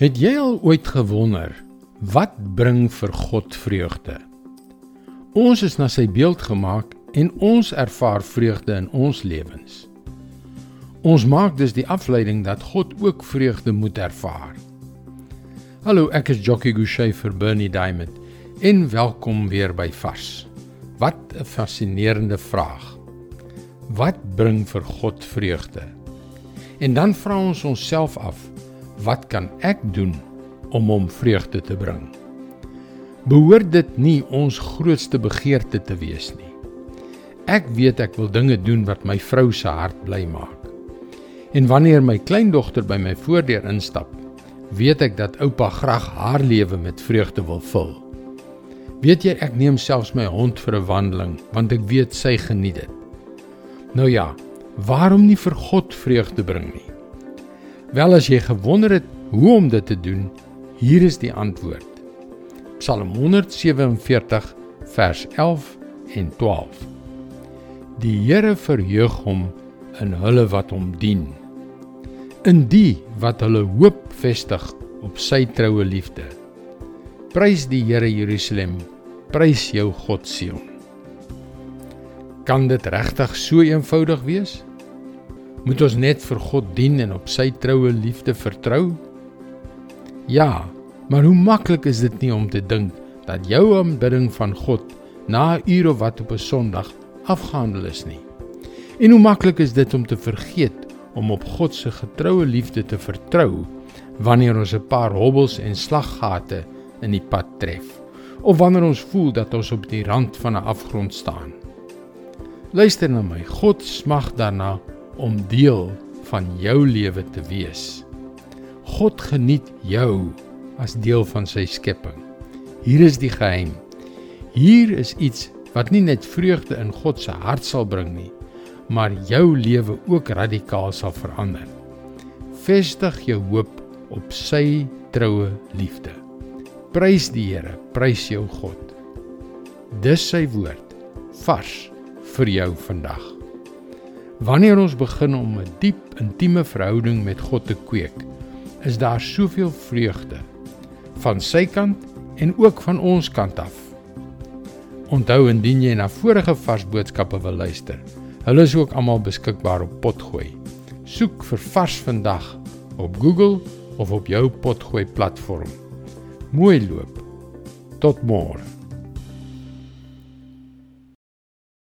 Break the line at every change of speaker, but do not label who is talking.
Het jy al ooit gewonder wat bring vir God vreugde? Ons is na sy beeld gemaak en ons ervaar vreugde in ons lewens. Ons maak dus die afleiding dat God ook vreugde moet ervaar. Hallo, ek is Jockey Gouchee vir Bernie Diamond. En welkom weer by Vars. Wat 'n fascinerende vraag. Wat bring vir God vreugde? En dan vra ons onsself af, wat kan ek doen om hom vreugde te bring? Behoort dit nie ons grootste begeerte te wees nie? Ek weet ek wil dinge doen wat my vrou se hart bly maak. En wanneer my kleindogter by my voordeur instap, weet ek dat oupa graag haar lewe met vreugde wil vul. Weet jy ek neem selfs my hond vir 'n wandeling want ek weet sy geniet dit. Nou ja, waarom nie vir God vreugde bring nie? Wel as jy gewonder het hoe om dit te doen, hier is die antwoord. Psalm 147 vers 11 en 12. Die Here verheug hom in hulle wat hom dien. In die wat hulle hoop vestig op sy troue liefde. Prys die Here Jerusalem, prys jou God Sion. Kan dit regtig so eenvoudig wees? Moet ons net vir God dien en op sy troue liefde vertrou? Ja, maar hoe maklik is dit nie om te dink dat jou aanbidding van God na 'n uur of wat op 'n Sondag afgehandel is nie. En hoe maklik is dit om te vergeet om op God se getroue liefde te vertrou wanneer ons 'n paar hobbels en slaggate in die pad tref of wanneer ons voel dat ons op die rand van 'n afgrond staan. Luister na my. God smag daarna om deel van jou lewe te wees. God geniet jou as deel van sy skepping. Hier is die geheim. Hier is iets wat nie net vreugde in God se hart sal bring nie, maar jou lewe ook radikaal sal verander. Vestig jou hoop op sy troue liefde. Prys die Here, prys jou God. Dis sy woord vars vir jou vandag. Wanneer ons begin om 'n diep intieme verhouding met God te kweek, is daar soveel vreugde van sy kant en ook van ons kant af. Onthou indien jy na vorige vars boodskappe wil luister, hulle is ook almal beskikbaar op Potgooi. Soek vir Vars vandag op Google of op jou Potgooi platform. Mooi loop. Tot môre.